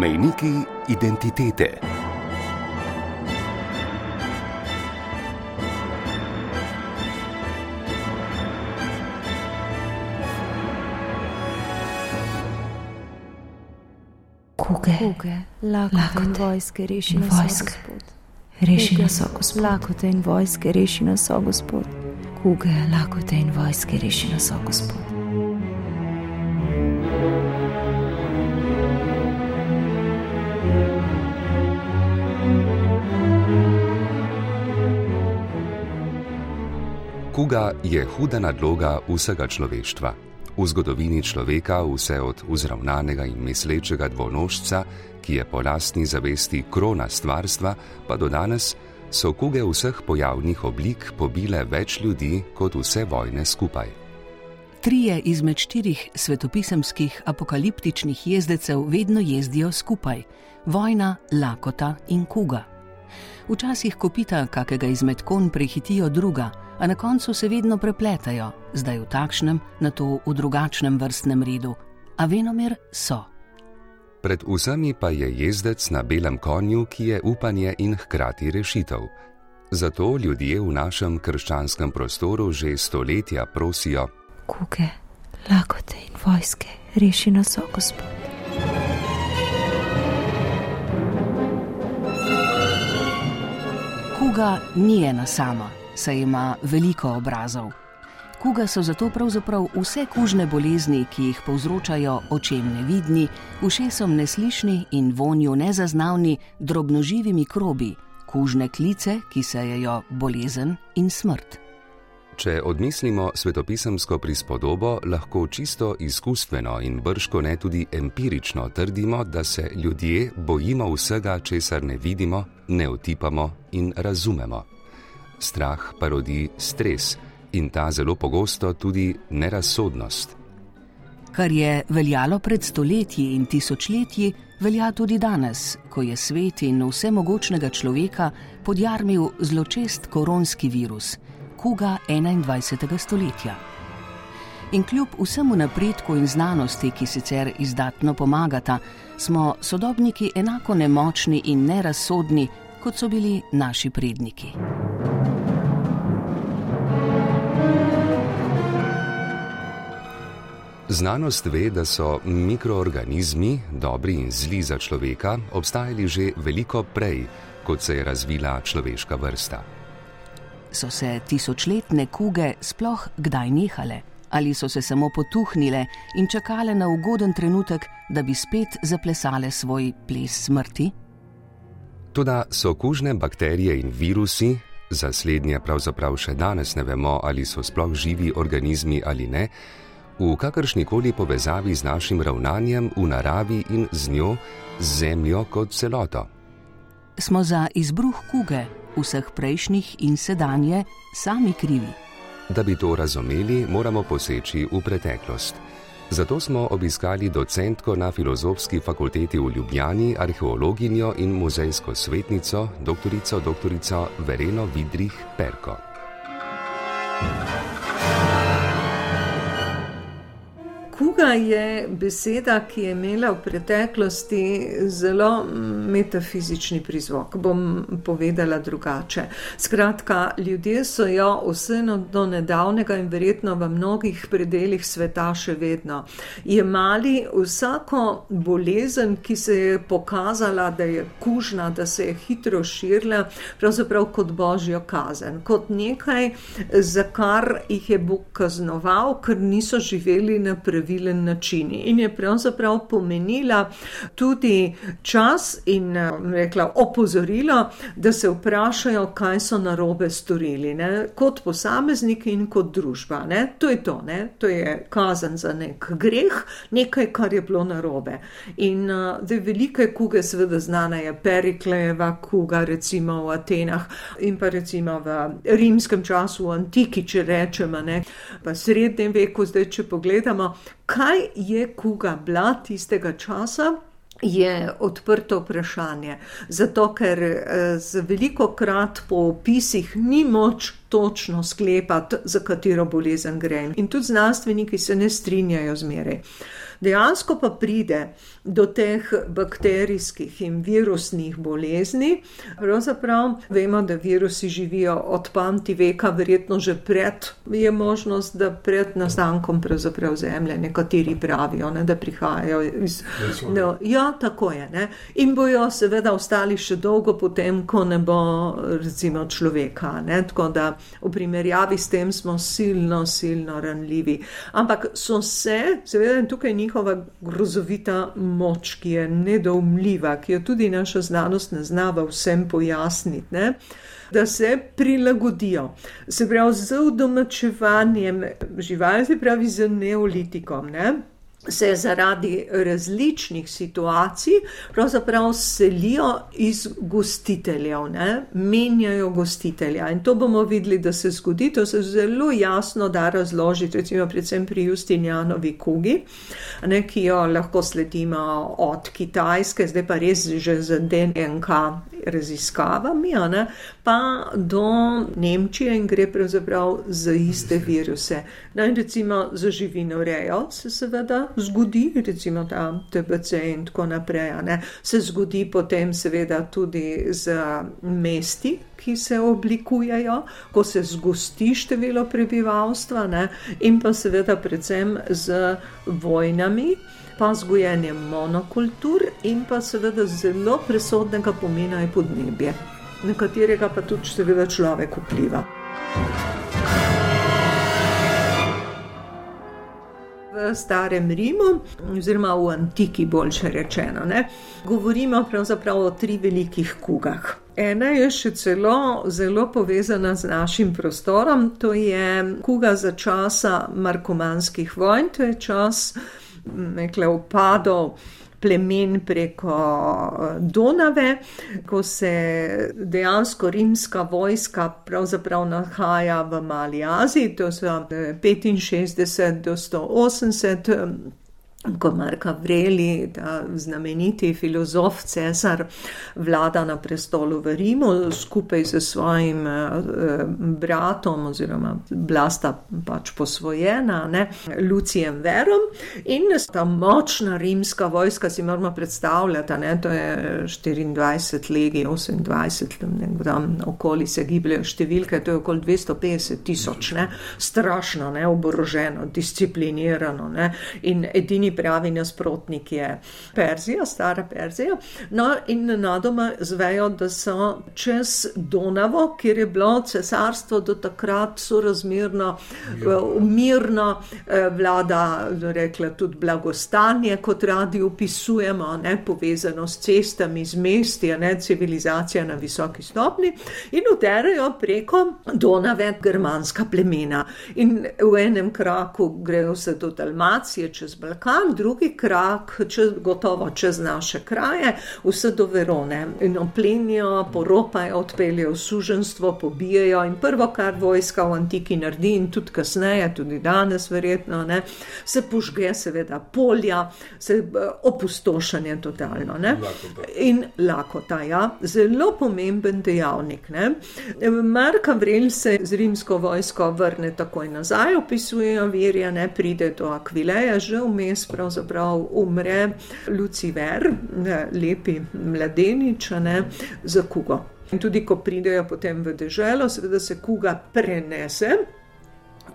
Mejniki identitete. Kuge, Kuge, lakote Lakote in vojske reši nas, vojske. Reši nas, Gospod. Lakote in vojske reši nas, Gospod. Kuge, lakote in vojske, reši nas, Gospod. Kuga je huda nadloga vsega človeštva. V zgodovini človeka, vse od vzravnanega in mislečega dvonožca, ki je po lastni zavesti krona stvarstva, pa do danes, so kuge vseh pojavnih oblik pobile več ljudi kot vse vojne skupaj. Trije izmed štirih svetopisemskih apokaliptičnih jezdecev vedno jezdijo skupaj: vojna, lakota in kuga. Včasih kopita kakega izmed konj prehitijo druga, a na koncu se vedno prepletajo, zdaj v takšnem, na to v drugačnem vrstnem redu, a venomer so. Pred vsemi pa je jezdec na belem konju, ki je upanje in hkrati rešitev. Zato ljudje v našem krščanskem prostoru že stoletja prosijo, Kuge, lakote in vojske, reši nas, o Gospod. Kuga ni ena sama, saj ima veliko obrazov. Kuga so zato pravzaprav vse kužne bolezni, ki jih povzročajo očem nevidni, ušesom neslišni in vonju nezaznavni drobnoživi mikrobi, kužne klice, ki sejejo bolezen in smrt. Če odmislimo svetopisemsko prispodobo, lahko čisto izkustveno in brško ne tudi empirično trdimo, da se ljudje bojimo vsega, česar ne vidimo, ne otipamo in razumemo. Strah pa rodi stres in ta zelo pogosto tudi nerazsodnost. Kar je veljalo pred stoletji in tisočletji, velja tudi danes, ko je svet in vsemogočnega človeka podjarmil zločest koronski virus, kuga 21. stoletja. In kljub vsemu napredku in znanosti, ki sicer izdatno pomagata, smo sodobniki enako nemočni in nerazsodni, kot so bili naši predniki. Znanost ve, da so mikroorganizmi, dobri in zli za človeka, obstajali že veliko prej, kot se je razvila človeška vrsta. So se tisočletne kuge sploh kdaj nehale? Ali so se samo potuhnile in čakale na ugoden trenutek, da bi spet zaplesale svoj ples smrti? Toda so kužne bakterije in virusi, za slednje pravzaprav še danes ne vemo, ali so sploh živi organizmi ali ne, v kakršnikoli povezavi z našim ravnanjem v naravi in z njo, z zemljo kot celoto. Smo za izbruh kuge, vseh prejšnjih in sedanje, sami krivi. Da bi to razumeli, moramo poseči v preteklost. Zato smo obiskali docentko na filozofski fakulteti v Ljubljani, arheologinjo in muzejsko svetnico, doktorico dr. Vereno Vidrih Perko. Kuga je beseda, ki je imela v preteklosti zelo metafizični prizvok. Bom povedala drugače. Skratka, ljudje so jo vseeno do nedavnega in verjetno v mnogih predeljih sveta še vedno jemali vsako bolezen, ki se je pokazala, da je kužna, da se je hitro širila, pravzaprav kot božjo kazen, kot nekaj, za kar jih je Bog kaznoval, ker niso živeli na pravilen način. In je pravzaprav pomenila tudi čas in rekla, opozorilo, da se vprašajo, kaj so narobe storili, ne? kot posamezniki in kot družba. Ne? To je to, ne? to je kazen za nek greh, nekaj, kar je bilo narobe. In da velike kuge, seveda znana je Periklejeva kuga, recimo v Atenah in pa recimo v rimskem času, v antiki, če rečemo, ne? pa srednjem veku, zdaj če pogledamo, kaj je kuga bila tistega časa. Je odprto vprašanje, zato ker z veliko krat po opisih ni moč točno sklepati, za katero bolezen gre. In tudi znanstveniki se ne strinjajo zmeraj. Dejansko pa pride do teh bakterijskih in virusnih bolezni. Pravzaprav vemo, da virusi živijo od pamti veka, verjetno že pred, je možnost, da pred nastankom Zemlje, nekateri pravijo, ne, da prihajajo iz. No, ja, tako je. Ne. In bojo seveda ostali še dolgo potem, ko ne bo recimo človeka. Ne. Tako da v primerjavi s tem smo silno, silno ranljivi. Ampak so se, seveda, tukaj njihova grozovita moč, ki je nedoumljiva, ki jo tudi naša znanost ne znava vsem pojasniti, ne? da se prilagodijo. Se pravi, z udomačevanjem živali, se pravi, z neolitikom. Ne? Se zaradi različnih situacij pravzaprav selijo iz gostiteljev, ne? menjajo gostitelja. In to bomo videli, da se zgodi, to se zelo jasno da razložiti, recimo predvsem pri Justinjanovi kugi, ne? ki jo lahko sledimo od Kitajske, zdaj pa res že z DNK raziskavami, pa do Nemčije in gre pravzaprav za iste viruse. Naj recimo za živino rejo se seveda zgodi, recimo ta TBC in tako naprej. Se zgodi potem seveda tudi z mesti, ki se oblikujejo, ko se zgosti število prebivalstva ne, in pa seveda predvsem z vojnami. Pa z gojenjem monokultur, in pa seveda zelo presodnega pomena je podnebje, na katerega pa tudi, seveda, človek vpliva. Starem Rimu, oziroma v antiki, boljše rečeno. Ne, govorimo pravzaprav o tri velikih kugah. Ena je še celo zelo povezana z našim prostorom, to je kuga za časa markomanskih vojn, to je čas nekle upadov plemen preko eh, Donave, ko se dejansko rimska vojska pravzaprav nahaja v Mali Aziji, to so 65 eh, do 180 ko Mark Avreli, ta znameniti filozof, cesar, vlada na prestolu v Rimu skupaj z svojim eh, bratom, oziroma blasta pač posvojena, ne, Lucijem Verom in ta močna rimska vojska si moramo predstavljati, ne, to je 24 legij, 28, tam, tam okoli se gibljajo številke, to je okoli 250 tisoč, ne, strašno, ne, oboroženo, disciplinirano, ne, in edini pravi nasprotnik je Perzija, stara Perzija. No, in na doma zvejo, da so čez Donavo, kjer je bilo cesarstvo do takrat sorazmerno, eh, mirno, eh, vlada, rekla tudi blagostanje, kot radi opisujemo, ne povezano s cestami, z mesti, ne civilizacija na visoki stopni, in uderajo preko Donave germanska plemena. In v enem kraku grejo se do Dalmacije čez Balkan drugi krak, če, gotovo čez naše kraje, vse do Verone. In oplenijo, poropajo, odpeljejo suženstvo, pobijajo. In prvo, kar vojska v antiki naredi, in tudi kasneje, tudi danes, verjetno, ne, se požge, seveda, polja, se eh, opustošanje totalno. Ne. In lakota, ja, zelo pomemben dejavnik. Ne. Marka Vrel se z rimsko vojsko vrne takoj nazaj, opisujejo virje, ne pride do Akvileja, že vmes pravzaprav umre Lucifer, lepi mladenič, ne, za kugo. In tudi, ko pridejo potem v deželo, seveda se kuga prenese.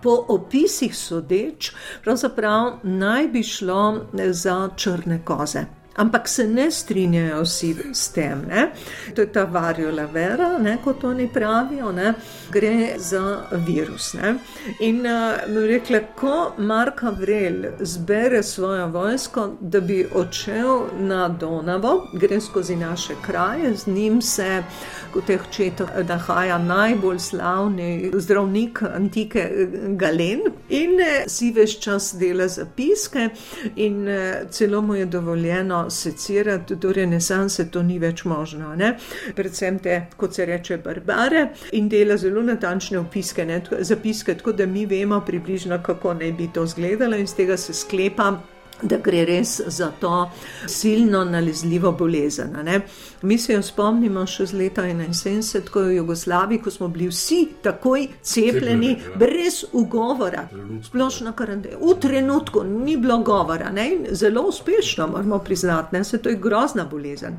Po opisih sodeč, pravzaprav naj bi šlo za črne koze ampak se ne strinjajo vsi s tem. Ne? To je ta variola vera, ne, kot oni pravijo, ne? gre za virus. Ne? In uh, rekla, ko Mark Avrel zbere svojo vojsko, da bi odšel na Donavo, gre skozi naše kraje, z njim se v teh četah nahaja najbolj slavni zdravnik antike Galen in eh, si veš čas dela zapiske in eh, celo mu je dovoljeno secirati do renesanse, to ni več možno. Ne? Predvsem te, kot se reče, barbare in dela zelo natančne opiske, ne? zapiske, tako da mi vemo približno, kako naj bi to izgledalo in z tega se sklepa da gre res za to silno nalezljivo bolezen. Ne? Mi se jo spomnimo še z leta 71, ko je v Jugoslaviji, ko smo bili vsi takoj cepljeni, ja. brez ugovora, splošno karanteno. V trenutku ni bilo govora, ne? zelo uspešno, moramo priznati, da se to je grozna bolezen.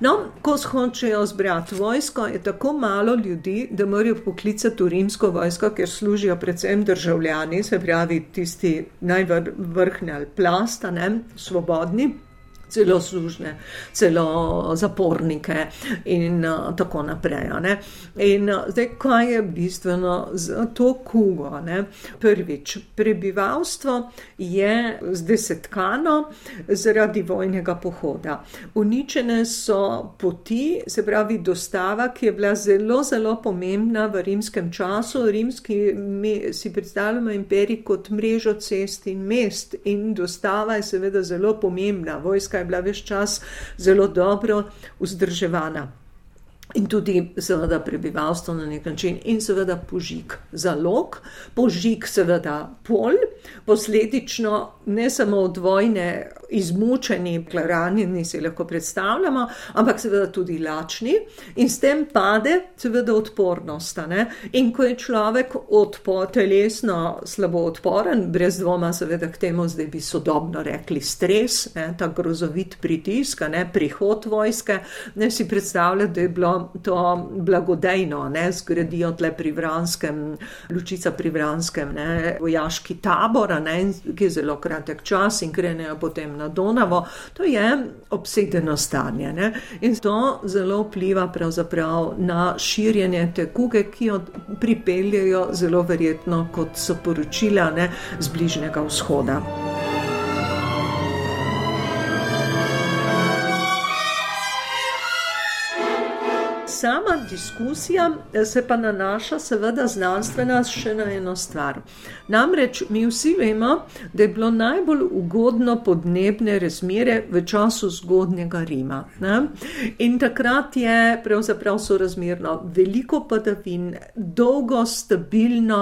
No, ko hočejo zbrati vojsko, je tako malo ljudi, da morajo poklicati v rimsko vojsko, ker služijo predvsem državljani, se pravi tisti najvrhnji ali plas sta ne, svobodni celo služne, celo zapornike in uh, tako naprej. Ne. In uh, zdaj, kaj je bistveno za to kugo? Ne? Prvič, prebivalstvo je zdesetkano zaradi vojnega pohoda. Uničene so poti, se pravi dostava, ki je bila zelo, zelo pomembna v rimskem času. Rimski mi si predstavljamo imperij kot mrežo cest in mest in dostava je seveda zelo pomembna. Vojska je je bila več čas zelo dobro vzdrževana. In tudi, seveda, prebivalstvo na nek način, in seveda, požig zalog, požig, seveda, pol, posledično ne samo od vojne izmučeni, ranjeni si lahko predstavljamo, ampak seveda tudi lačni in s tem pade seveda odpornost. In ko je človek odpo, telesno slabo odporen, brez dvoma seveda k temu zdaj bi sodobno rekli stres, ne? ta grozovit pritisk, ne? prihod vojske, ne si predstavljati, da je bilo to blagodejno, ne? zgradijo tle pri Vranskem, Lučica pri Vranskem, ne? vojaški tabor, ne? ki je zelo kratek čas in krenejo potem na Donavo, to je obsedeno stanje. Ne? In to zelo vpliva na širjenje te kuge, ki jo pripeljejo zelo verjetno, kot so poročila ne, z bližnjega vzhoda. sama diskusija eh, se pa nanaša, seveda, znanstvena še na eno stvar. Namreč mi vsi vemo, da je bilo najbolj ugodno podnebne razmere v času zgodnjega Rima. Ne? In takrat je pravzaprav sorazmerno veliko padavin, dolgo, stabilno,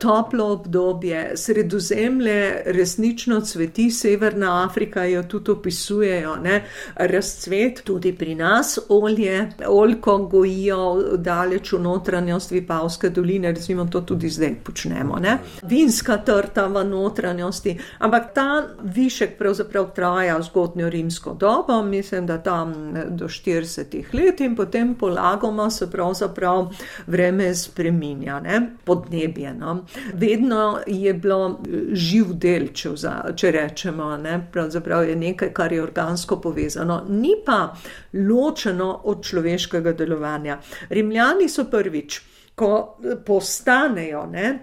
toplo obdobje, sredozemlje resnično cveti, Severna Afrika jo tudi opisujejo, ne? razcvet tudi pri nas, olje, oljko, gojijo daleč v notranjost Vipavske doline, recimo to tudi zdaj počnemo. Ne? Vinska trta v notranjosti, ampak ta višek pravzaprav traja zgodnjo rimsko dobo, mislim, da tam do 40 let in potem polagoma se pravzaprav vreme spreminja, ne? podnebje. No? Vedno je bilo živ del, če, vza, če rečemo, ne? pravzaprav je nekaj, kar je organsko povezano, ni pa ločeno od človeškega delovanja. Rimljani so prvič. Ko postanejo ne,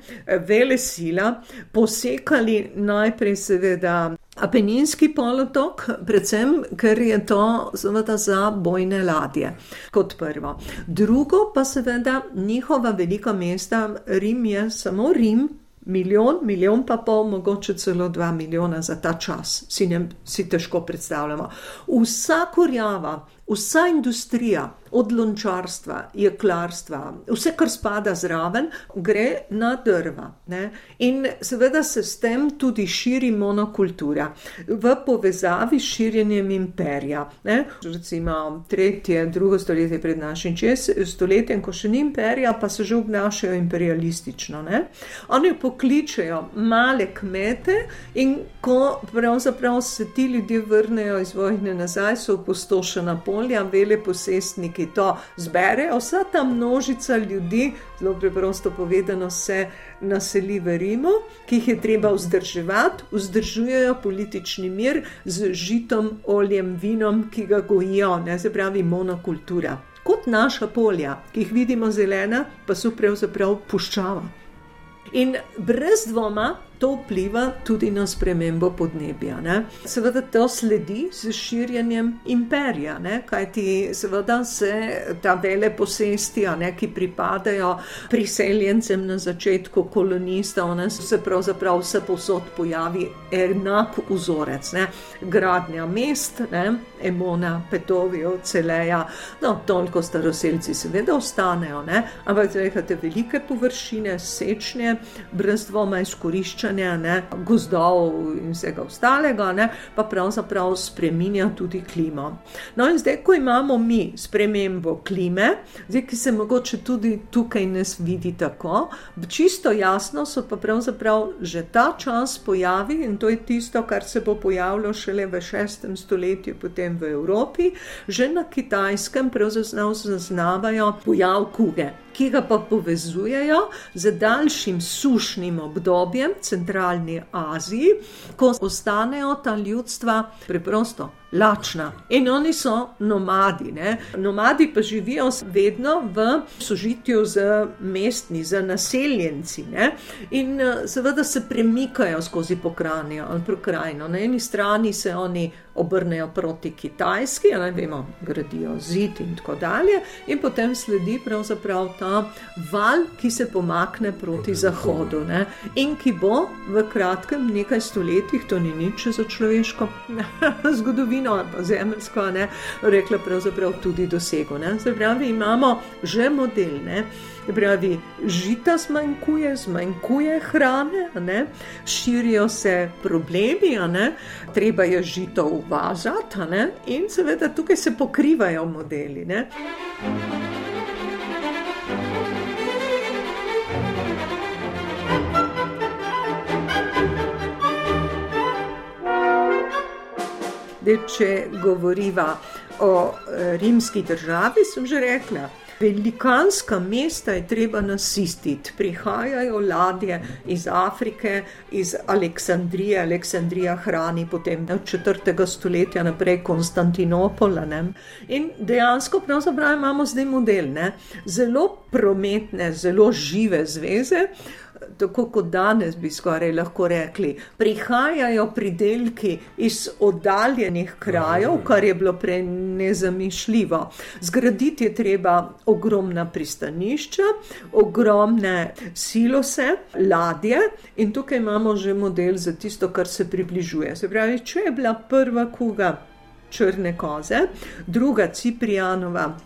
vele sila, posekali najprej, seveda, Apeninski polotok, predvsem ker je to seveda za bojne ladje, kot prvo. Drugo pa seveda njihova velika mesta, Rim je samo Rim, milijon, milijon pa pol, mogoče celo dva milijona za ta čas, si, ne, si težko predstavljamo. Vsakorjava, vsa industrija, od lončarstva, jeklarstva, vse, kar spada zraven, gre na drva. Ne? In seveda se s tem tudi širi monokultura v povezavi s širjenjem imperija. Ne? Recimo tretje, drugo stoletje pred našim stoletjem, ko še ni imperija, pa se že obnašajo imperialistično. Ne? Oni pokličejo male kmete in ko pravzaprav se ti ljudje vrnejo iz vojne nazaj, so opustošena polja, vele posestniki ki to zberejo, vsa ta množica ljudi, zelo preprosto povedano, se naseli v Rimu, ki jih je treba vzdrževati, vzdržujejo politični mir z žitom, oljem, vinom, ki ga gojijo, ne se pravi monokultura. Kot naša polja, ki jih vidimo zelena, pa so pravzaprav puščava. In brez dvoma to vpliva tudi na spremembo podnebja. Ne? Seveda to sledi z širjenjem imperija, ne? kajti seveda se ta vele posesti, ne, ki pripadajo priseljencem na začetku kolonistov, ne, se pravzaprav vse posod pojavi enak vzorec. Ne? Gradnja mest, ne? Emona, Petovijo, Celeja, no, toliko staroseljci seveda ostanejo, ne? ampak zdaj imate velike površine, sečnje, brez dvoma izkoriščanja izkoriščanja ne, gozdov in vsega ostalega, ne, pa pravzaprav spremenja tudi klimo. No, in zdaj, ko imamo mi spremembo klime, zdaj, ki se mogoče tudi tukaj ne vidi tako, čisto jasno so pa pravzaprav že ta čas pojavi in to je tisto, kar se bo pojavilo šele v šestem stoletju, potem v Evropi, že na kitajskem pravzaprav zaznavajo pojav kuge ki ga pa povezujejo z daljšim sušnim obdobjem v centralni Aziji, ko ostanejo ta ljudstva preprosto lačna. In oni so nomadi. Ne? Nomadi pa živijo vedno v sožitju z mestni, z naseljenci. Ne? In seveda se premikajo skozi pokrajino pokrajino. Na eni strani se oni obrnejo proti Kitajski, ne vemo, gradijo zid in tako dalje, in potem sledi pravzaprav ta val, ki se pomakne proti zahodu ne? in ki bo v kratkem, nekaj stoletjih, to ni nič za človeško zgodovino zgodovino ali pa zemljsko, ne, rekla pravzaprav tudi dosego. Pravi, imamo že model, ne, pravi, žita zmanjkuje, zmanjkuje hrane, ne, širijo se problemi, ne, treba je žito uvažati ne, in seveda tukaj se pokrivajo modeli. Ne. Zdaj, če govoriva o eh, rimski državi, sem že rekla. Velikanska mesta je treba nasistiti. Prihajajo ladje iz Afrike, iz Aleksandrije, Aleksandrija hrani potem od 4. stoletja naprej Konstantinopola. Ne? In dejansko imamo zdaj model, ne? zelo prometne, zelo žive zveze tako kot danes bi skoraj lahko rekli, prihajajo pridelki iz oddaljenih krajev, kar je bilo prej nezamišljivo. Zgraditi je treba ogromna pristanišča, ogromne silose, ladje in tukaj imamo že model za tisto, kar se približuje. Se pravi, če je bila prva kuga črne koze, druga Ciprijanova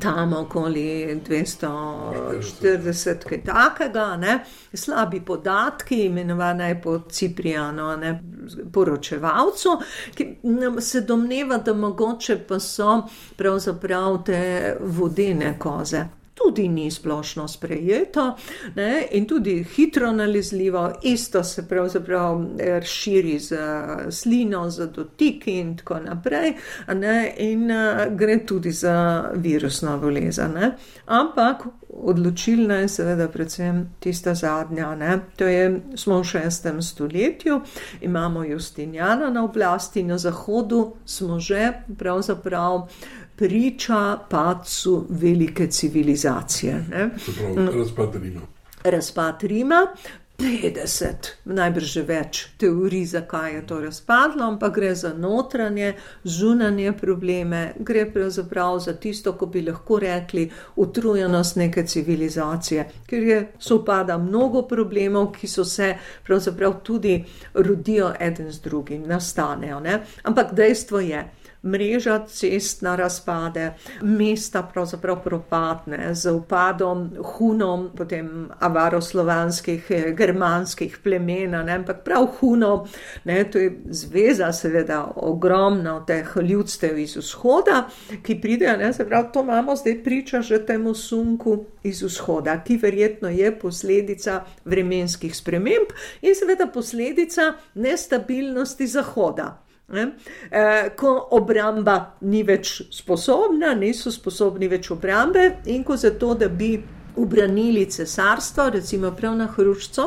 tam okoli 240, kaj takega, ne? slabi podatki, imenovana je po Ciprijano, ne? poročevalcu, ki se domneva, da mogoče pa so pravzaprav te vodene koze tudi ni splošno sprejeto ne, in tudi hitro nalezljivo, isto se pravzaprav eh, širi z slino, z dotiki in tako naprej, ne, in uh, gre tudi za virusno bolezen. Ampak odločilna je seveda predvsem tista zadnja. Ne. To je, smo v šestem stoletju, imamo Justinjana na oblasti, na zahodu smo že pravzaprav priča padcu velike civilizacije. Razpad Rima. Razpad Rima. 50, najbrž že več teorij, zakaj je to razpadlo, ampak gre za notranje, zunanje probleme, gre pravzaprav za tisto, ko bi lahko rekli, utrujenost neke civilizacije, ker je sopada mnogo problemov, ki so se pravzaprav tudi rodijo eden z drugim, nastanejo. Ne? Ampak dejstvo je, mreža cest na razpade, mesta pravzaprav propadne z upadom hunom, potem avaroslovanskih, eh, germanskih plemen, ampak prav huno, ne, to je zveza, seveda, ogromno teh ljudstev iz vzhoda, ki pridejo, ne, se pravi, to imamo zdaj priča že temu sunku iz vzhoda, ki verjetno je posledica vremenskih sprememb in seveda posledica nestabilnosti zahoda. E, ko obramba ni več sposobna, niso sposobni več obrambe, in ko zato, da bi ubranili cesarstvo, recimo prav na Hrušču,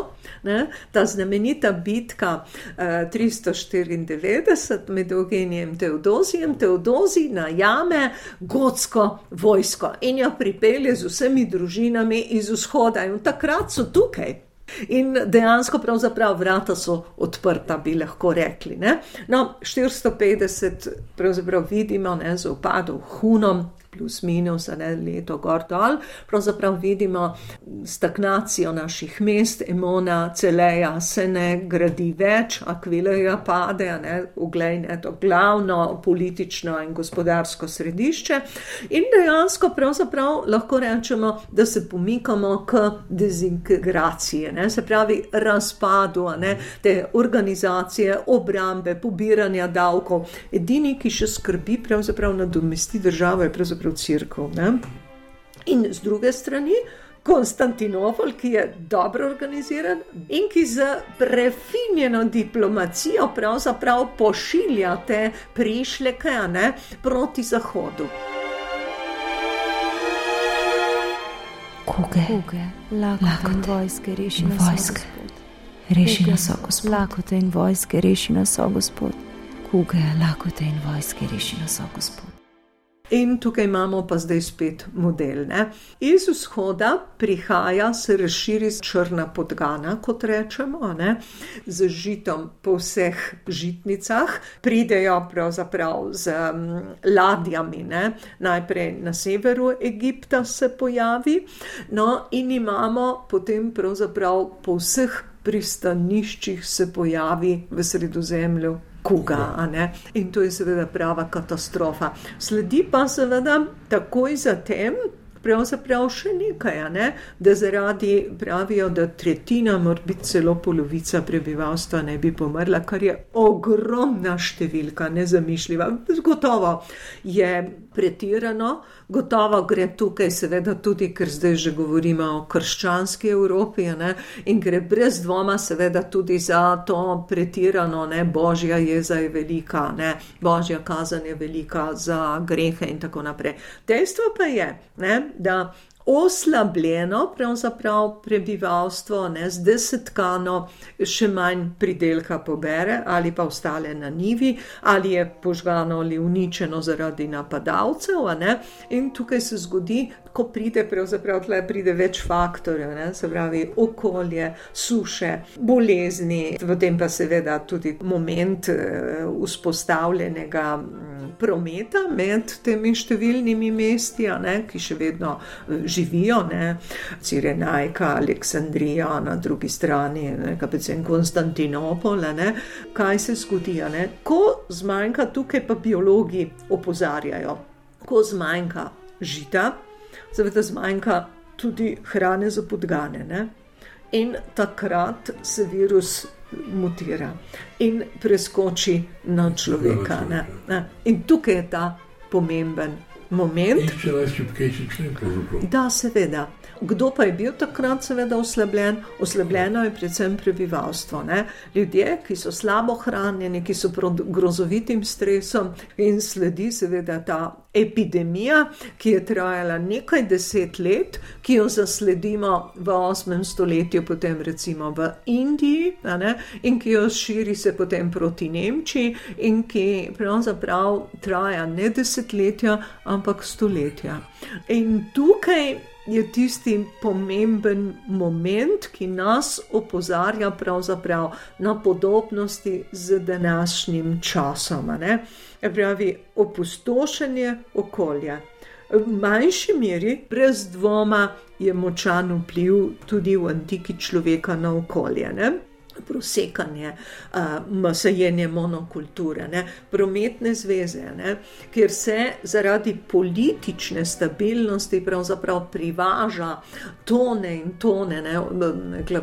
ta znamenita bitka e, 394 med Eugenijem in Teodozijem, Teodozi najame gotsko vojsko in jo pripelje z vsemi družinami iz vzhoda, in takrat so tukaj. In dejansko, pravzaprav, vrata so odprta, bi lahko rekli. Ne? No, 450, pravzaprav vidimo, ne, z upadom Hunom, plus minus, ne leto gor dol, pravzaprav vidimo stagnacijo naših mest, emona, celeja se ne gradi več, akvileja pade, ne, uglej, ne, to glavno politično in gospodarsko središče. In dejansko pravzaprav lahko rečemo, da se pomikamo k dezintegraciji, ne, se pravi razpadu ne, te organizacije, obrambe, pobiranja davkov. Edini, ki še skrbi pravzaprav nadomesti državo, je pravzaprav crkva. In z druge strani. Konstantinopol, ki je dobro organiziran in ki z prefinjeno diplomacijo pravzaprav pošilja te prišleke ne, proti zahodu. Kuge, Kuge, lakote in Lakote vojske, reši nas, o vojske. Gospod. reši Kuge, nas, Gospod. Lakote in vojske, reši nas, Gospod. Kuge, lakote in vojske, reši nas, Gospod. In tukaj imamo pa zdaj spet model. Ne? Iz vzhoda prihaja, se razširi črna podgana, kot rečemo, ne? z žitom po vseh žitnicah, pridejo pravzaprav z um, ladjami, ne? najprej na severu Egipta se pojavi, no in imamo potem pravzaprav po vseh pristaniščih se pojavi v sredozemlju kuga. a ne. In to je seveda prava katastrofa. Sledi pa seveda takoj zatem. Pravzaprav še nekaj, ne? da zaradi pravijo, da tretjina, morda celo polovica prebivalstva ne bi pomrla, kar je ogromna številka, nezamišljiva. Gotovo je pretirano, gotovo gre tukaj, seveda, tudi, ker zdaj že govorimo o krščanski Evropi ne? in gre brez dvoma, seveda, tudi za to pretirano, ne? božja jeza je velika, ne? božja kazen je velika za grehe in tako naprej. Dejstvo pa je, ne? Da oslabljeno pravzaprav prebivalstvo, ne, z desetkano, še manj pridelka pobere ali pa ostale na nivi, ali je požgano ali uničeno zaradi napadalcev. a Ne, in tukaj se zgodi, ko pride, pravzaprav tle pride več faktorjev, ne, se pravi okolje, suše, bolezni, potem pa seveda tudi moment eh, vzpostavljenega mm, prometa med temi številnimi mesti, a ne, ki še vedno eh, živijo, ne, Cirenajka, Aleksandrija, na drugi strani, ne, kapecen Konstantinopol, ne, kaj se zgodi, ne, ko zmanjka, tukaj pa biologi opozarjajo, ko zmanjka žita, seveda zmanjka tudi hrane za podgane. Ne? In takrat se virus mutira in preskoči na človeka. Ne? Ne? In tukaj je ta pomemben moment. Išče najšipkejši člen, pravzaprav. Da, seveda. Kdo pa je bil takrat, seveda, oslabljen? Oslabljeno je predvsem prebivalstvo. Ne? Ljudje, ki so slabo hranjeni, ki so pod grozovitim stresom, in sledi seveda ta epidemija, ki je trajala nekaj deset let, ki jo zasledimo v 8. stoletju, potem recimo v Indiji, ne? in ki jo širi se potem proti Nemčiji, in ki pravzaprav traja ne desetletja, ampak stoletja. In tukaj je tisti pomemben moment, ki nas opozarja na podobnosti z današnjim časom. ne. Pravi opustošenje okolja. V manjši meri, brez dvoma, je močan vpliv tudi v antiki človeka na okolje. Ne? Prosekanje, uh, sajenje monokulture, ne, prometne zveze, ne, kjer se zaradi politične stabilnosti pravzaprav privaža tone in tone. Ne,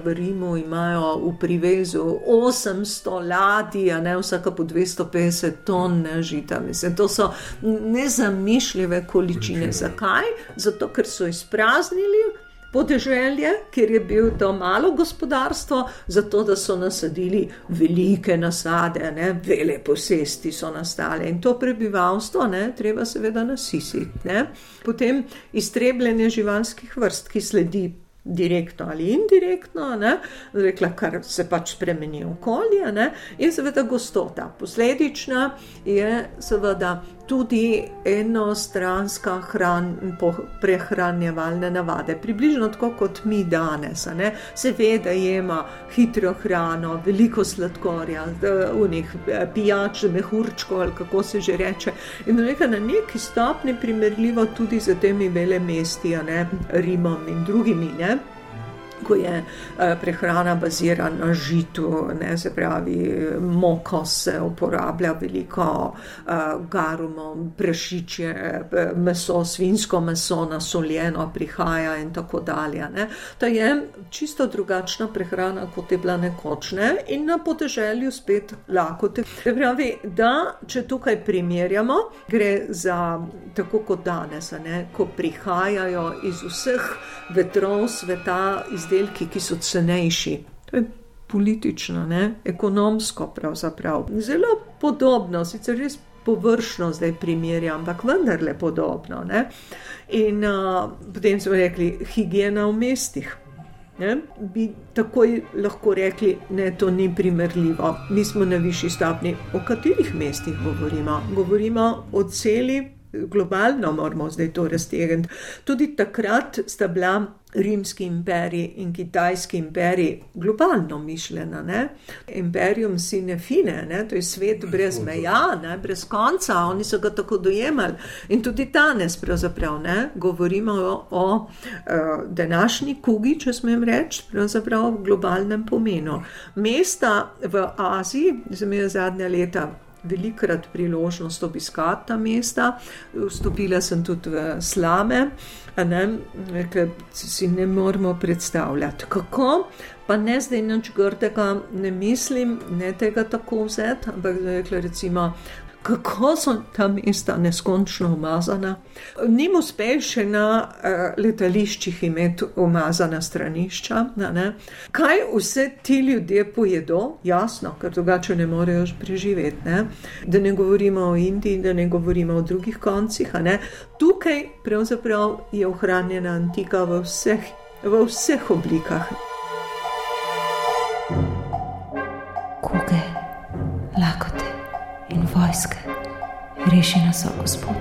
v Rimu imajo v privezu 800 ladij, a ne vsaka po 250 ton ne, žita. Mislim, to so nezamišljive količine. Zakaj? Zato, ker so izpraznili podeželje, kjer je bil to malo gospodarstvo, zato da so nasadili velike nasade, ne, vele posesti so nastale in to prebivalstvo, ne, treba seveda nasisiti. Ne. Potem iztrebljenje živalskih vrst, ki sledi. Direktno ali indirektno, ne, rekla, kar se pač spremeni okolje, ne, in seveda gostota. Posledična je seveda tudi enostranska hran, prehranjevalne navade, približno tako kot mi danes. Seveda jema hitro hrano, veliko sladkorja, unih eh, pijač, mehurčko ali kako se že reče. In na neki stopni primerljivo tudi z temi velemesti, Rimom in drugimi. Ne? Ko je eh, prehrana bazirana na žitu, ne, se pravi, moko se uporablja veliko, eh, garumo, prešiče, eh, meso, svinsko meso, nasoljeno prihaja in tako dalje. Ne. To je čisto drugačna prehrana, kot je bila nekočne in na podeželju spet lakote. Se pravi, da če tukaj primerjamo, gre za tako kot danes, ne, ko prihajajo iz vseh vetrov sveta, iz izdelki, ki so cenejši. To je politično, ne? ekonomsko, pravzaprav. Zelo podobno, sicer res površno zdaj primerjam, ampak vendarle podobno. Ne? In uh, potem smo rekli, higiena v mestih. Ne? Bi takoj lahko rekli, da to ni primerljivo. Mi smo na višji stopni. O katerih mestih govorimo? Govorimo o celi, globalno moramo zdaj to raztegniti. Tudi takrat sta bila rimski imperij in kitajski imperij globalno mišljena. Ne? Imperium sine fine, ne? to je svet brez meja, ne? brez konca, oni so ga tako dojemali. In tudi danes, pravzaprav, ne? govorimo o, o uh, današnji kugi, če smem reči, pravzaprav v globalnem pomenu. Mesta v Aziji, zdaj je zadnja leta velikrat priložnost obiskati ta mesta. Vstopila sem tudi v slame, ker si ne moremo predstavljati, kako. Pa ne zdaj nič grdega, ne mislim, ne tega tako vzeti, ampak rekla recimo, kako so ta mesta neskončno umazana. Nim uspeš še na uh, letališčih imeti umazana stranišča. Kaj vse ti ljudje pojedo, jasno, ker drugače ne morejo preživeti. Ne? Da ne govorimo o Indiji, da ne govorimo o drugih koncih. Tukaj pravzaprav je ohranjena antika v vseh, v vseh oblikah. Vojske, reši nas, o Gospod.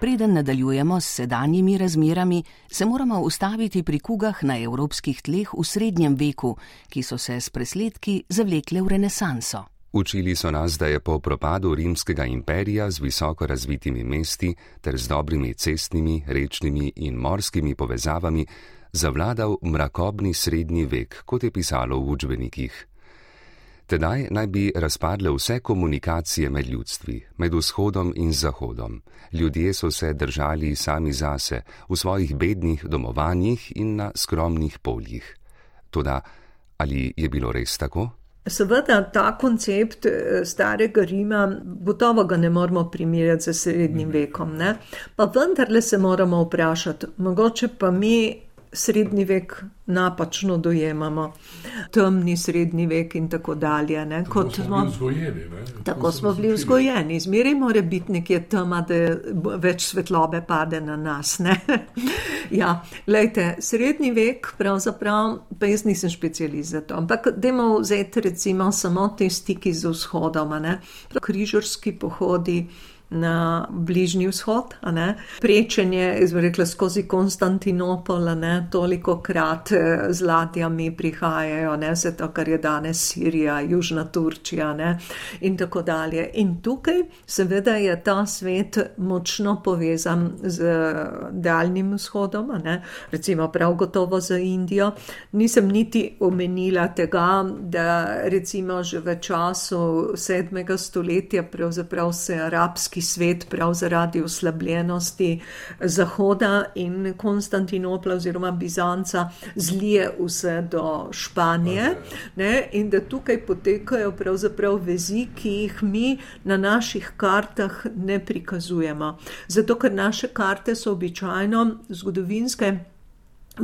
Preden nadaljujemo s sedanjimi razmerami, se moramo ustaviti pri kugah na evropskih tleh v srednjem veku, ki so se s presledki zavlekle v renesanso. Učili so nas, da je po propadu rimskega imperija z visoko razvitimi mesti ter z dobrimi cestnimi, rečnimi in morskimi povezavami zavladal mrakobni srednji vek, kot je pisalo v učbenikih. Tedaj naj bi razpadle vse komunikacije med ljudstvi, med vzhodom in zahodom. Ljudje so se držali sami zase, v svojih bednih domovanjih in na skromnih poljih. Toda, ali je bilo res tako? Seveda, ta koncept eh, starega Rima, gotovo ga ne moramo primerjati z srednjim vekom, ne? pa vendarle se moramo vprašati, mogoče pa mi srednji vek napačno dojemamo, temni srednji vek in tako dalje. Ne? Tako smo bili vzgojeni. Tako smo bili vzgojeni. Zmeraj mora biti nekje tema, da več svetlobe pade na nas. ja, lejte, srednji vek, pravzaprav, pa jaz nisem specialist za to. Ampak dajmo vzeti recimo samo te stiki z vzhodom, križarski pohodi na Bližnji vzhod, prečenje, izrekla skozi Konstantinopol, ne, toliko krat eh, z ladjami prihajajo, ne, vse to, kar je danes Sirija, Južna Turčija ne, in tako dalje. In tukaj seveda je ta svet močno povezan z daljnim vzhodom, ne, recimo prav gotovo z Indijo. Nisem niti omenila tega, da recimo že v času sedmega stoletja pravzaprav se arabski arabski svet prav zaradi oslabljenosti Zahoda in Konstantinopla oziroma Bizanca zlije vse do Španije ne, in da tukaj potekajo pravzaprav vezi, ki jih mi na naših kartah ne prikazujemo. Zato, ker naše karte so običajno zgodovinske.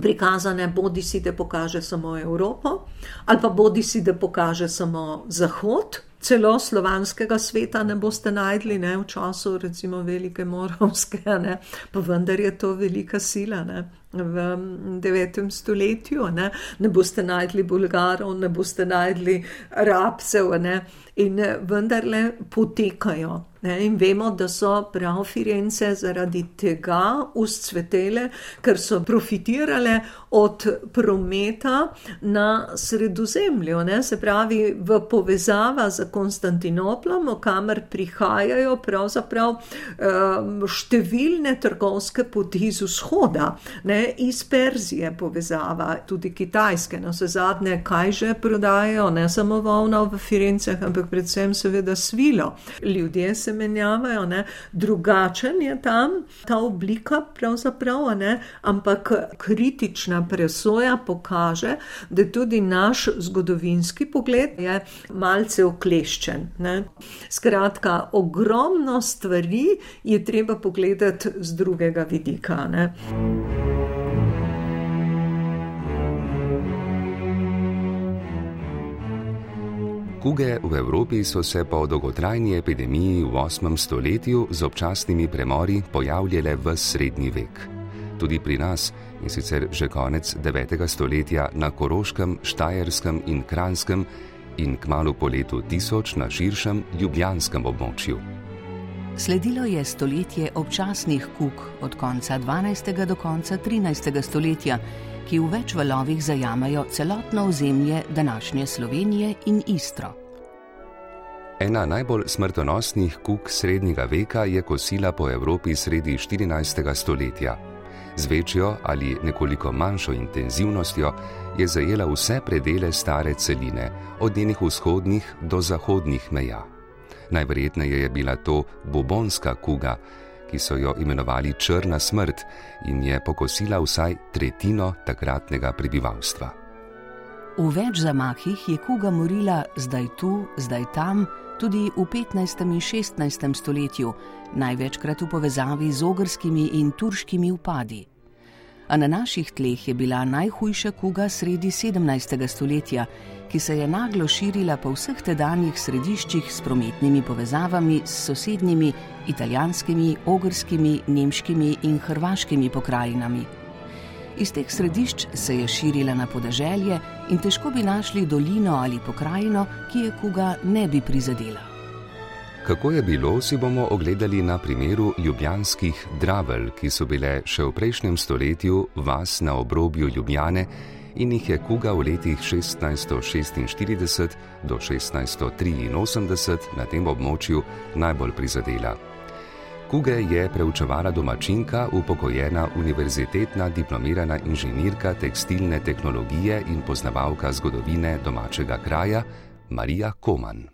Prikazane bodi si, da pokaže samo Evropo, ali pa bodi si, da pokaže samo Zahod, celo slovanskega sveta ne boste najdli, ne v času, recimo, velike morovske, ne, pa vendar je to velika sila. Ne. V 9. stoletju. Ne, ne boste najdli Bulgarov, ne boste najdli Rabcev, ne, in vendarle potekajo. Ne, in vemo, da so prav Firence zaradi tega uscvetele, ker so profitirale od prometa na sredozemlju, ne, se pravi v povezava z Konstantinoplom, kamor prihajajo pravzaprav um, številne trgovske poti z vzhoda, ne, iz Perzije povezava, tudi kitajske, no se zadnje, kaj že prodajajo, ne samo volno v Firenceh, ampak predvsem seveda svilo. Ljudje se menjavajo, ne? drugačen je tam ta oblika, pravzaprav, ne? ampak kritična presoja pokaže, da tudi naš zgodovinski pogled je malce okleščen. Ne? Skratka, ogromno stvari je treba pogledati z drugega vidika. Ne? Kuge v Evropi so se po dolgotrajni epidemiji v 8. stoletju z občasnimi premori pojavljale v srednji vek. Tudi pri nas, in sicer že konec 9. stoletja na Koroškem, Štajerskem in Kranskem, in kmalo po letu 1000 na širšem ljubljanskem območju. Sledilo je stoletje občasnih kuk od konca 12. do konca 13. stoletja ki v več valovih zajamajo celotno ozemlje današnje Slovenije in Istro. Ena najbolj smrtonosnih kuk srednjega veka je kosila po Evropi sredi 14. stoletja. Z večjo ali nekoliko manjšo intenzivnostjo je zajela vse predele stare celine, od njenih vzhodnih do zahodnih meja. Najverjetneje je bila to bobonska kuga, ki so jo imenovali Črna smrt in je pokosila vsaj tretjino takratnega prebivalstva. V več zamahih je kuga morila zdaj tu, zdaj tam, tudi v 15. in 16. stoletju, največkrat v povezavi z ogrskimi in turškimi upadi. A na naših tleh je bila najhujša kuga sredi 17. stoletja, ki se je naglo širila po vseh tedanjih središčih s prometnimi povezavami s sosednjimi italijanskimi, ogrskimi, nemškimi in hrvaškimi pokrajinami. Iz teh središč se je širila na podeželje in težko bi našli dolino ali pokrajino, ki je kuga ne bi prizadela. Kako je bilo, si bomo ogledali na primeru ljubljanskih dravel, ki so bile še v prejšnjem stoletju vas na obrobju Ljubljane in jih je kuga v letih 1646 do 1683 na tem območju najbolj prizadela. Kuge je preučevala domačinka, upokojena univerzitetna diplomirana inženirka tekstilne tehnologije in poznavalka zgodovine domačega kraja Marija Koman.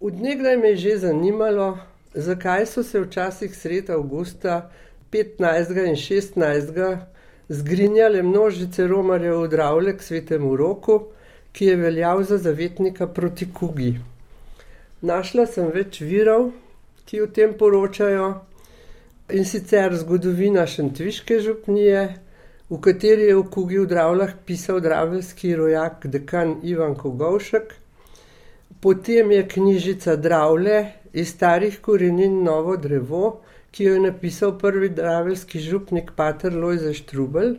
Odnegdaj me je že zanimalo, zakaj so se včasih sredi avgusta 15. in 16. zgrinjale množice romarjev v Dravle k svetemu roku, ki je veljal za zavetnika proti kugi. Našla sem več virov, ki o tem poročajo. In sicer zgodovina Šentviške župnije, v kateri je v Kugi v Dravlah pisal dravelski rojak dekan Ivan Kogovšek, potem je knjižica Dravle iz starih korenin Novo drevo, ki jo je napisal prvi dravelski župnik Pater Lojze Štrubel.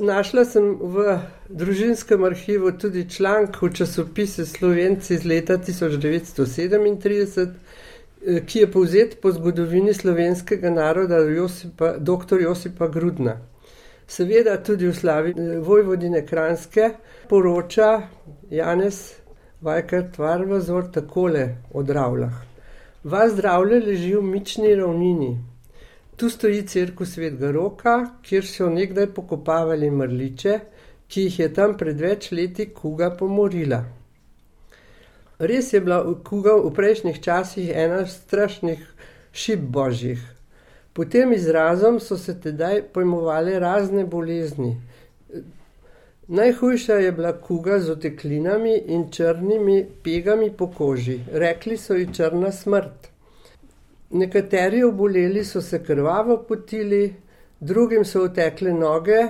Našla sem v družinskem arhivu tudi članek v časopisu Slovenci iz leta 1937, ki je povzet po zgodovini slovenskega naroda Josipa, dr. Josipa Grudna. Seveda tudi v slavi Vojvodine Kranske poroča Janez Vajkart Varvazor takole o Dravlah. Vas zdravlje leži v mični ravnini. Tu stoji crkva Svetega Roka, kjer so nekdaj pokopavali mrliče, ki jih je tam pred več leti kuga pomorila. Res je bila kuga v prejšnjih časih ena strašnih šib božjih. Po tem izrazom so se tedaj pojmovale razne bolezni. Najhujša je bila kuga z oteklinami in črnimi pegami po koži, rekli so ji črna smrt. Nekateri oboleli so se krvavo potili, drugim so otekle noge,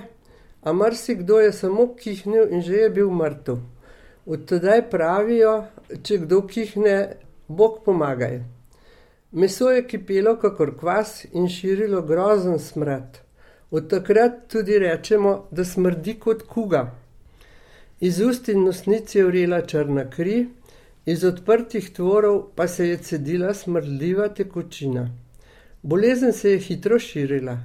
a marsikdo je samo kihnil in že je bil mrtev. Od tedaj pravijo, če kdo kihne, Bog pomagaj. Meso je kipelo kakor kvas in širilo grozen smrad. Od takrat tudi rečemo, da smrdi kot kuga. Iz ust in nosnic je vrela črna kri, iz odprtih tvorov pa se je cedila smrdljiva tekočina. Bolezen se je hitro širila.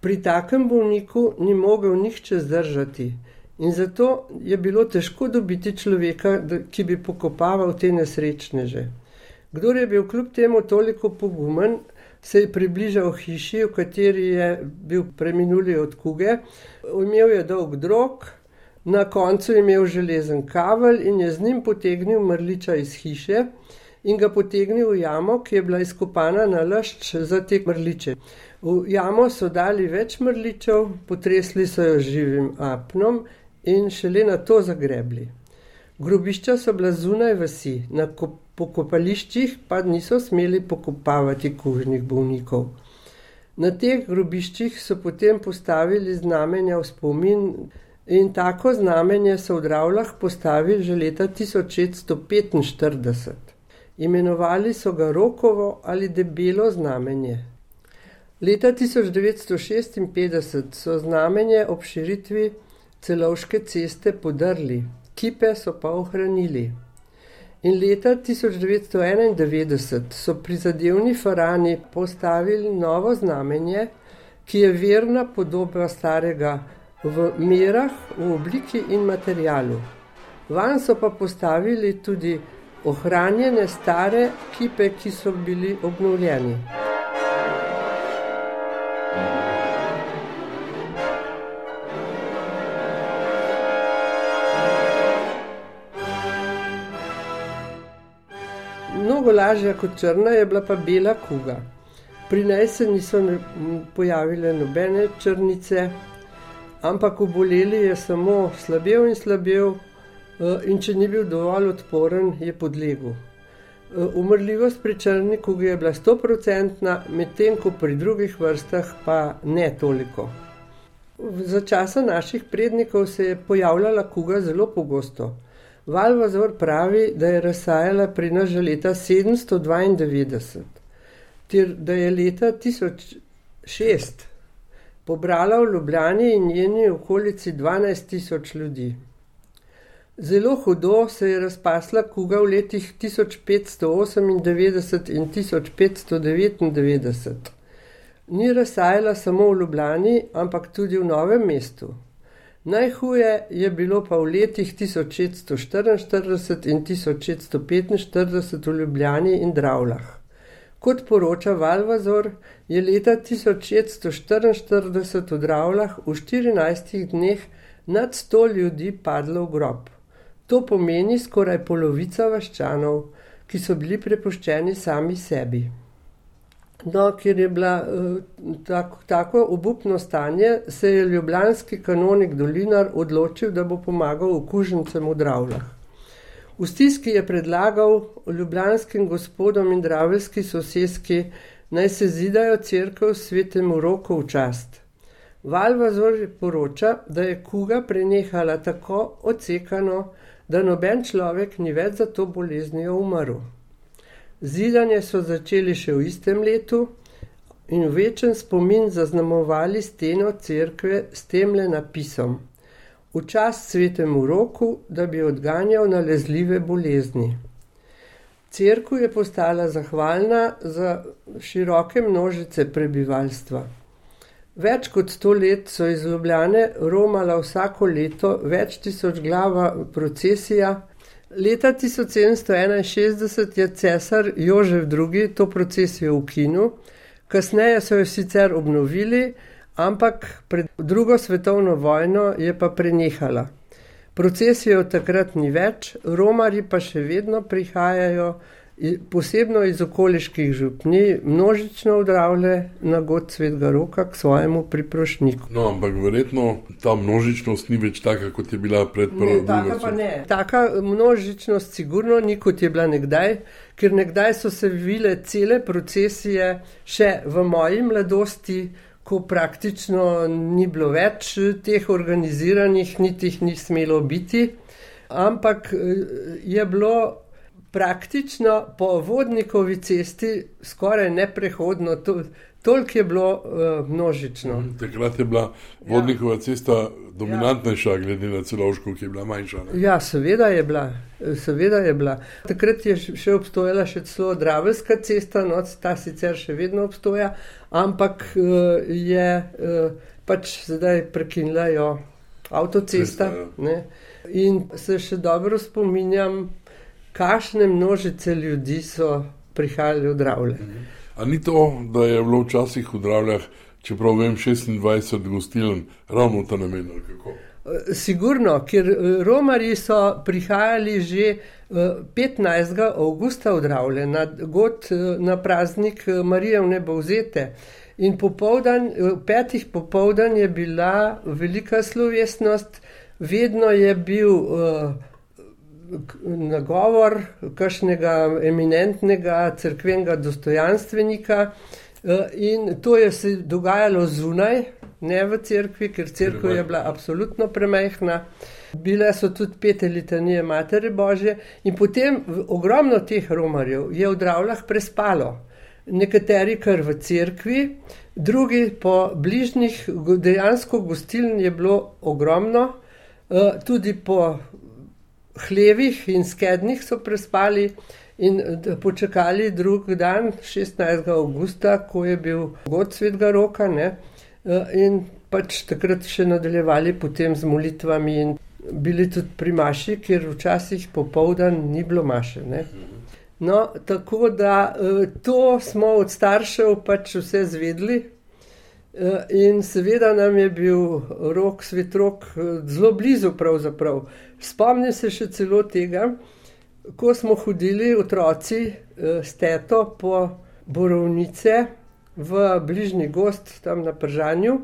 Pri takem bolniku ni mogel nihče zdržati, in zato je bilo težko dobiti človeka, ki bi pokopaval te nesrečneže. Kdor je bil kljub temu toliko pogumen, se je približal hiši, v kateri je bil preminuli od kuge, imel je dolg drog, na koncu je imel železen kavelj in je z njim potegnil mrliča iz hiše in ga potegnil v jamo, ki je bila izkopana na lašč za te mrliče. V jamo so dali več mrličev, potresli so jo živim apnom in šele na to zagrebli. Grobišča so bila zunaj vasi, na pokopališčih pa niso smeli pokopavati kužnih bolnikov. Na teh grobiščih so potem postavili znamenja v spomin, in tako znamenje so v Dravlah postavili že leta 1645. Imenovali so ga Rokovo ali Debelo znamenje. Leta 1956 so znamenje ob širitvi celovške ceste podrli, kipe so pa ohranili. In leta 1991 so prizadevni farani postavili novo znamenje, ki je verna podoba starega v merah, v obliki in materialu. Van so pa postavili tudi ohranjene stare kipe, ki so bili obnovljeni. Mnogo lažja kot črna je bila pa bela kuga. Pri njej se niso pojavile nobene črnice, ampak oboleli je samo slabel in slabel, eh, in če ni bil dovolj odporen, je podlegel. Eh, umrljivost pri črni kugi je bila 100-odstotna, medtem ko pri drugih vrstah pa ne toliko. Za časa naših prednikov se je pojavljala kuga zelo pogosto. Valvazor pravi, da je razsajala pri nas že leta 792, ter da je leta 1006 pobrala v Ljubljani in njeni okolici 12 tisoč ljudi. Zelo hudo se je razpasla kuga v letih 1598 in 1599. Ni razsajala samo v Ljubljani, ampak tudi v Novem mestu. Najhuje je bilo pa v letih 1644 in 1645 v Ljubljani in Dravlah. Kot poroča Valvazor, je leta 1644 v Dravlah v 14 dneh nad 100 ljudi padlo v grob. To pomeni skoraj polovica vaščanov, ki so bili prepuščeni sami sebi. No, ker je bila tako, tako obupno stanje, se je ljubljanski kanonik Dolinar odločil, da bo pomagal okužencem v Dravlah. V stiski je predlagal ljubljanskim gospodom in draveljski sosedski, naj se zidajo crkv svetemu roku v čast. Valvazor poroča, da je kuga prenehala tako odsekano, da noben človek ni več za to boleznijo umrl. Zidanje so začeli še v istem letu in večen spomin zaznamovali steno cerkve s temle napisom v čas svetemu roku, da bi odganjal nalezljive bolezni. Cerkev je postala zahvalna za široke množice prebivalstva. Več kot sto let so iz Ljubljane romala vsako leto več tisoč glava procesija. Leta 1761 je cesar Jožef II. to procesijo ukinil, kasneje so jo sicer obnovili, ampak pred drugo svetovno vojno je pa prenehala. Procesije od takrat ni več, romari pa še vedno prihajajo, posebno iz okoliških župni, množično vdravlje na god svetega roka k svojemu priprošniku. No, ampak verjetno ta množičnost ni več taka, kot je bila pred prvo vrsto. Taka množičnost sigurno ni, kot je bila nekdaj, ker nekdaj so se vile cele procesije še v moji mladosti ko praktično ni bilo več teh organiziranih, niti jih ni smelo biti, ampak je bilo praktično po vodnikovi cesti skoraj neprehodno. To, Toliko je bilo uh, množično. Mm, takrat je bila vodnikova ja. cesta dominantnejša, ja. glede na celovško, ki je bila manjša. Ne? Ja, seveda je bila. Seveda je bila. Takrat je še obstojala še celo Dravelska cesta, no, ta sicer še vedno obstoja, ampak uh, je uh, pač zdaj prekinila jo avtocesta. Cesta, ja. In se še dobro spominjam, kakšne množice ljudi so prihajali v Dravle. Mhm. A ni to, da je bilo včasih v Dravljah, čeprav vem, 26 gostiln, ravno ta namen? Eh, sigurno, ker eh, Romarji so prihajali že 15. Eh, avgusta v Dravlje na, god, na praznik Marije v nebovzete. In popoldan, petih popoldan je bila velika slovesnost, vedno je bil uh, nagovor kakšnega eminentnega crkvenega dostojanstvenika. Eh, in to je se dogajalo zunaj, ne v cerkvi, ker cerkev je bila absolutno premehna. Bile so tudi pete litanije Matere Božje, in potem ogromno teh romarjev je v Dravljah prespalo. Nekateri kar v cerkvi, drugi po bližnjih, dejansko gostiln je bilo ogromno, eh, tudi po hlevih in skednih so prespali in počakali drug dan, 16. augusta, ko je bil god svetega roka. Ne? E, in pač takrat še nadaljevali potem z molitvami in bili tudi pri maši, ker včasih popoldan ni bilo maše. Ne? No, tako da e, to smo od staršev pač vse zvedli. E, in seveda nam je bil rok, svetrok, zelo blizu. Pravzaprav. Spomnim se še celo tega, ko smo hodili otroci eh, s teto po borovnice v bližnji gost, tam na Pržanju.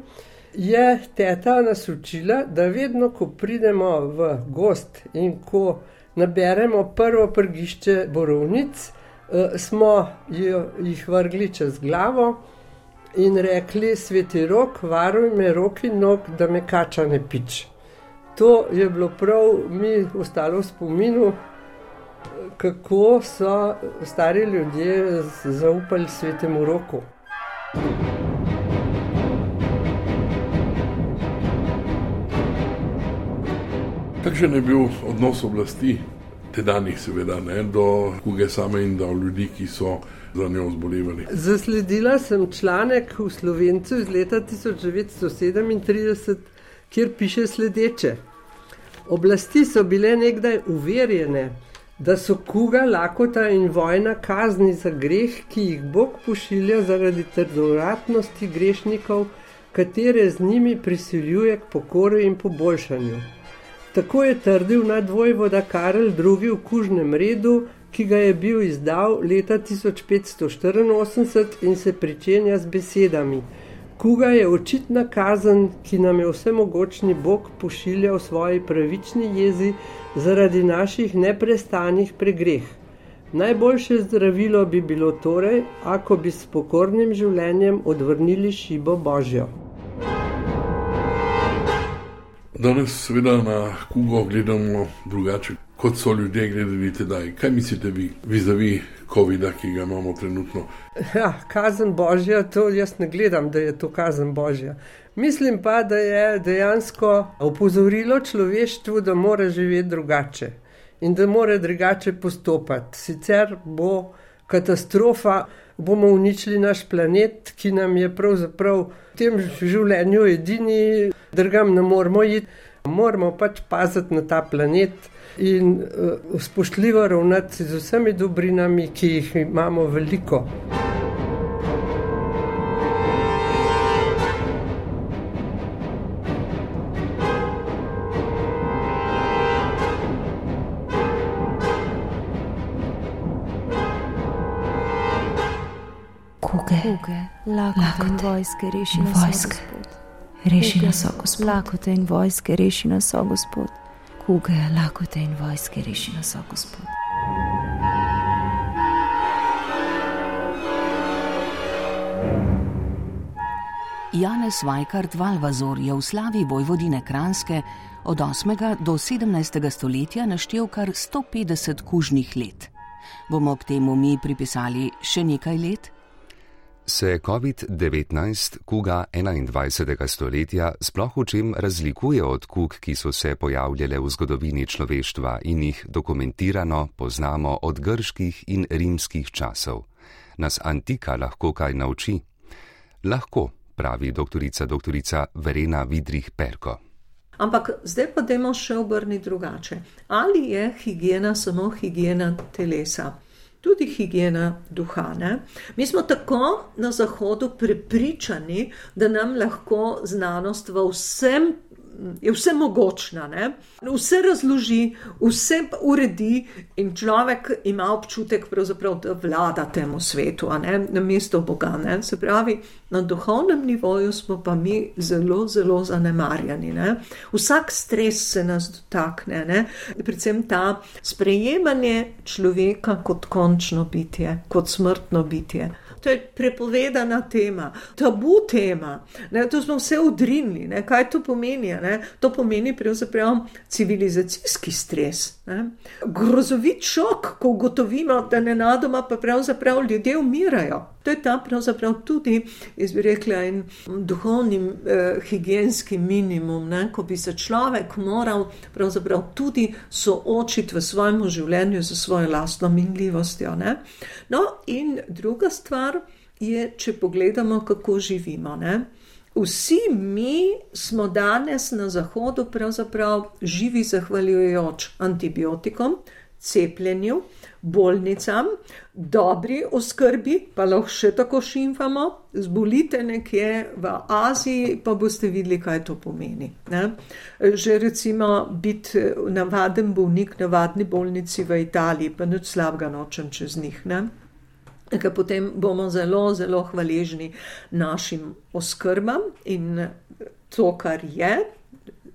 Je teta nas učila, da vedno, ko pridemo v gost in ko naberemo prvo prgišče borovnic, eh, smo jih vrgli čez glavo in rekli: Sveti rok, varuj me roki nog, da me kača ne piče to je bilo prav mi ostalo v spominu, kako so stari ljudje zaupali svetemu roku. Kakšen je bil odnos oblasti, tedanjih, seveda, ne, do kuge same in do ljudi, ki so za njo zbolevali? Zasledila sem članek v Slovencu iz leta 1937, kjer piše sledeče. Oblasti so bile nekdaj uverjene, da so kuga, lakota in vojna kazni za greh, ki jih Bog pošilja zaradi trdoratnosti grešnikov, katere z njimi prisiljuje k pokoru in poboljšanju. Tako je trdil nadvojvoda Karel II. v kužnem redu, ki ga je bil izdal leta 1584 in se pričenja z besedami. Kuga je očitna kazen, ki nam je vsemogočni Bog pošiljal v svoji pravični jezi zaradi naših neprestanih pregreh. Najboljše zdravilo bi bilo torej, ako bi s pokornim življenjem odvrnili šibo Božjo. Danes, seveda, na kugo gledamo drugače, kot so ljudje gledali tedaj. Kaj mislite vi, vizavi COVID-a, ki ga imamo trenutno? Ja, kazen Božja, to jaz ne gledam, da je to kazen Božja. Mislim pa, da je dejansko opozorilo človeštvu, da mora živeti drugače in da mora drugače postopati. Sicer bo katastrofa, bomo uničili naš planet, ki nam je pravzaprav v tem življenju edini, drugam ne moramo iti. Moramo pač paziti na ta planet in uh, spoštljivo ravnati z vsemi dobrinami, ki jih imamo veliko. Kuge, lakote in vojske, reši nas, vojske. Reši nas, Gospod. Lakote in vojske, reši nas, Gospod kuge, lakote in vojske reši nas, o Gospod. Janez Vajkard Valvazor je v slavi vojvodine Kranske od 8. do 17. stoletja naštel kar 150 kužnih let. Bomo k temu mi pripisali še nekaj let? Se COVID-19, kuga 21. stoletja, sploh v čem razlikuje od kug, ki so se pojavljale v zgodovini človeštva in jih dokumentirano poznamo od grških in rimskih časov? Nas antika lahko kaj nauči? Lahko, pravi doktorica doktorica Verena Vidrih Perko. Ampak zdaj pa dajmo še obrniti drugače. Ali je higiena samo higiena telesa? Tudi higiena duha. Ne? Mi smo tako na Zahodu prepričani, da nam lahko znanost v vsem je vse mogočna, ne? vse razloži, vse uredi, in človek ima občutek, da vlada temu svetu, na mesto Boga. Ne? Se pravi, na duhovnem nivoju smo pa mi zelo, zelo zanemarjeni. Ne? Vsak stres se nas dotakne, ne? predvsem ta sprejemanje človeka kot končno bitje, kot smrtno bitje. To je prepovedana tema, tabu tema. Ne, to smo vse odrinili. Kaj to pomeni? Ne? To pomeni pravzaprav civilizacijski stres. Ne? Grozovit šok, ko ugotovimo, da ne nadoma pa pravzaprav ljudje umirajo. To je ta pravzaprav tudi, jaz bi rekla, en duhovni eh, higijenski minimum, ne? ko bi se človek moral pravzaprav tudi soočiti v svojem življenju z svojo lastno minljivostjo. No, in druga stvar je, če pogledamo, kako živimo. Ne? Vsi mi smo danes na Zahodu pravzaprav živi zahvaljujoč antibiotikom, cepljenju, bolnicam, dobri oskrbi, pa lahko še tako šimfamo, zbolite nekje v Aziji, pa boste videli, kaj to pomeni. Ne? Že recimo biti navaden bolnik, navadni bolnici v Italiji, pa nič slabega nočem čez njih. Ne? Ker potem bomo zelo, zelo hvaležni našim oskrbam in to, kar je,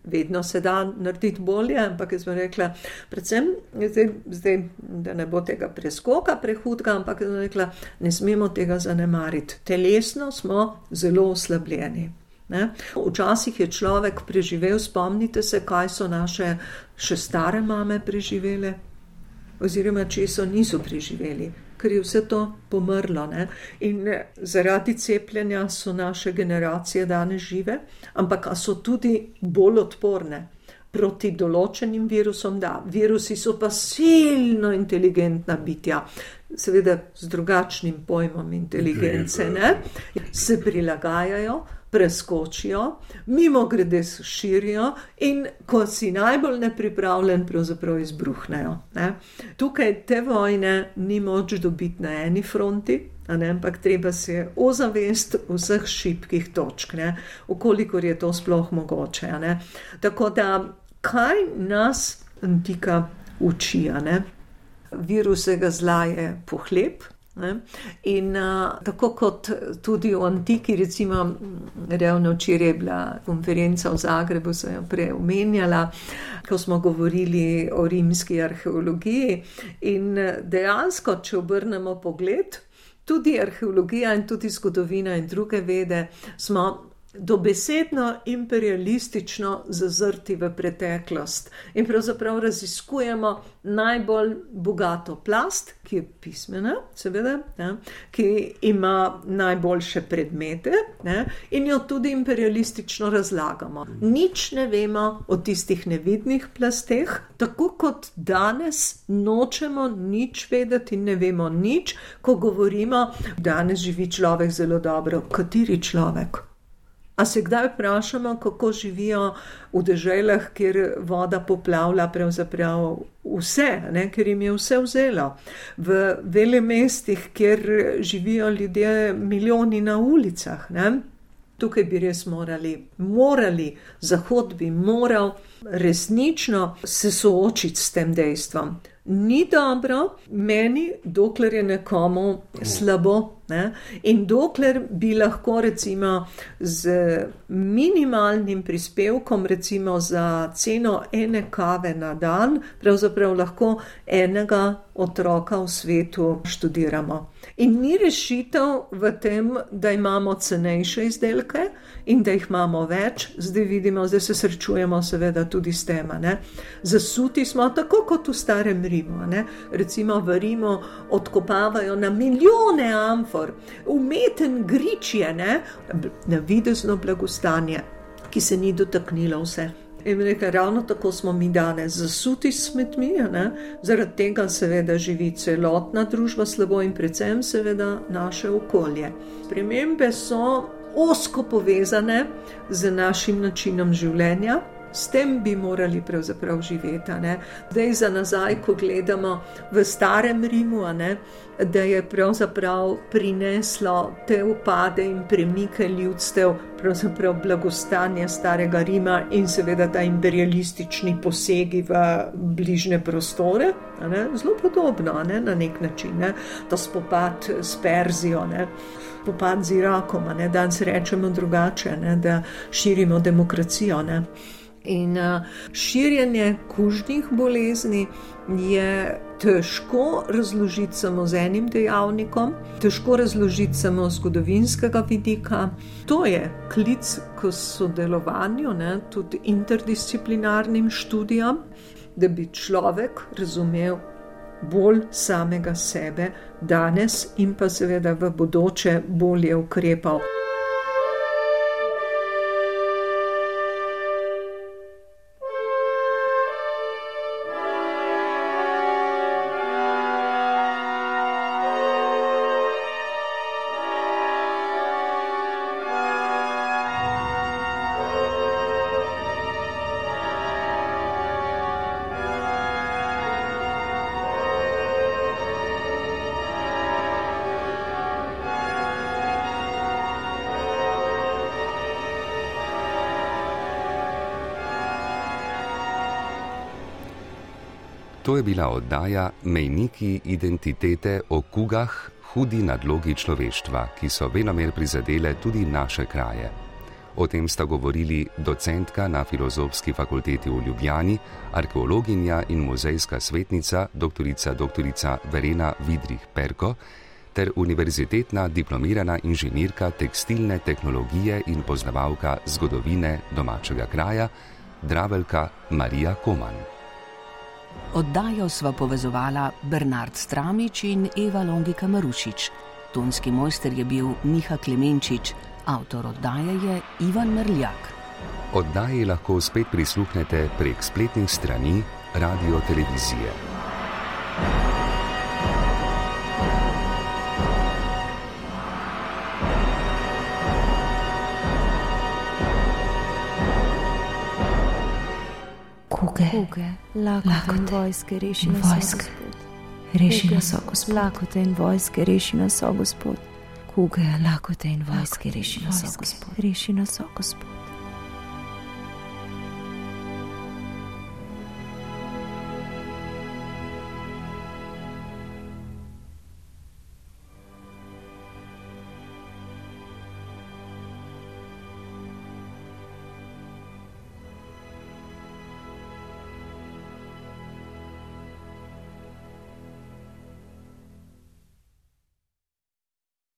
vedno se da narediti bolje, ampak jaz bom rekla, predvsem zdaj, zdaj, da ne bo tega preskoka prehudga, ampak jaz bom rekla, ne smemo tega zanemariti. Telesno smo zelo oslabljeni. Ne? Včasih je človek preživel, spomnite se, kaj so naše še stare mame preživele, oziroma če so niso preživeli ker je vse to pomrlo. Ne? In eh, zaradi cepljenja so naše generacije danes žive, ampak so tudi bolj odporne. Proti določenim virusom, da, virusi so pa silno inteligentna bitja, seveda z drugačnim pojmom inteligence, ne? se prilagajajo, preskočijo, mimo grede se širijo in ko si najbolj nepripravljen, pravzaprav izbruhnejo. Ne? Tukaj te vojne ni moč dobiti na eni fronti. Ne, ampak treba se ozavest vseh šibkih točk, ukolikor je to sploh mogoče. Ne. Tako da, kaj nas antika uči? Virus zla je pohleb, Ne? In uh, tako kot tudi v antiki, recimo, ravno včeraj je bila konferenca v Zagrebu, sem jo prej omenjala, ko smo govorili o rimski arheologiji. In dejansko, če obrnemo pogled, tudi arheologija in tudi zgodovina in druge vede smo dobesedno imperialistično zazrti v preteklost in pravzaprav raziskujemo najbolj bogato plast, ki je pismena, seveda, ne, ki ima najboljše predmete ne, in jo tudi imperialistično razlagamo. Nič ne vemo o tistih nevidnih plasteh, tako kot danes nočemo nič vedeti ne vemo nič, ko govorimo, da danes živi človek zelo dobro. Kateri človek? A se kdaj vprašamo, kako živijo v deželah, kjer voda poplavlja pravzaprav vse, ne? ker jim je vse vzelo. V velikih mestih, kjer živijo ljudje, milijoni na ulicah. Ne? Tukaj bi res morali, morali, Zahod bi moral resnično se soočiti s tem dejstvom. Ni dobro meni, dokler je nekomu slabo Ne? In dokler bi lahko recimo z minimalnim prispevkom, recimo za ceno ene kave na dan, pravzaprav lahko enega otroka v svetu študiramo. In ni rešitev v tem, da imamo cenejše izdelke in da jih imamo več, zdaj vidimo, zdaj se srečujemo seveda tudi s tem. Zasuti smo tako kot v starem Rimu. Ne? Recimo v Rimu odkopavajo na milijone amfor, umeten grič je, ne? na videzno blagostanje, ki se ni dotaknilo vse. In rekel, ravno tako smo mi danes zasuti s smetmi, ne? zaradi tega seveda živi celotna družba slabo in predvsem seveda naše okolje. Spremembe so osko povezane z našim načinom življenja. S tem bi morali pravzaprav živeti. Zdaj, za nazaj, ko gledamo v starem Rimu, ne, da je pravzaprav prineslo te upade in premike ljudstev, pravzaprav blagostanje starega Rima in seveda ta imperialistični posegi v bližnje prostore. Ne, zelo podobno ne, na nek način, ne, ta spopad s Perzijo. Ne spopad z Irakom, ne, danes rečemo drugače, ne, da širimo demokracijo. Ne. In širjenje kužnih bolezni je težko razložiti samo z enim dejavnikom, težko razložiti samo z zgodovinskega vidika. To je klic k sodelovanju, ne, tudi interdisciplinarnim študijam, da bi človek razumel bolj samega sebe danes in pa seveda v bodoče bolje ukrepal. To je bila oddaja Mejniki identitete o kugah, hudi nadlogi človeštva, ki so venomer prizadele tudi naše kraje. O tem sta govorili docentka na Filozofski fakulteti v Ljubljani, arheologinja in muzejska svetnica dr. dr. Verena Vidrih Perko ter univerzitetna diplomirana inženirka tekstilne tehnologije in poznavalka zgodovine domačega kraja Dravelka Marija Koman. Oddajo sva povezovala Bernard Stramič in Eva Longika Marušič. Tonski mojster je bil Miha Klemenčič, avtor oddaje je Ivan Merljak. Oddaji lahko spet prisluhnete prek spletnih strani Radio Televizije. Kuge. Kuge lakote in vojske, reši nas vojske. Reši nas, Gospod. Lakote in vojske, reši nas, Gospod. Kuge, lakote in vojske, reši nas, Gospod. Reši nas, Gospod.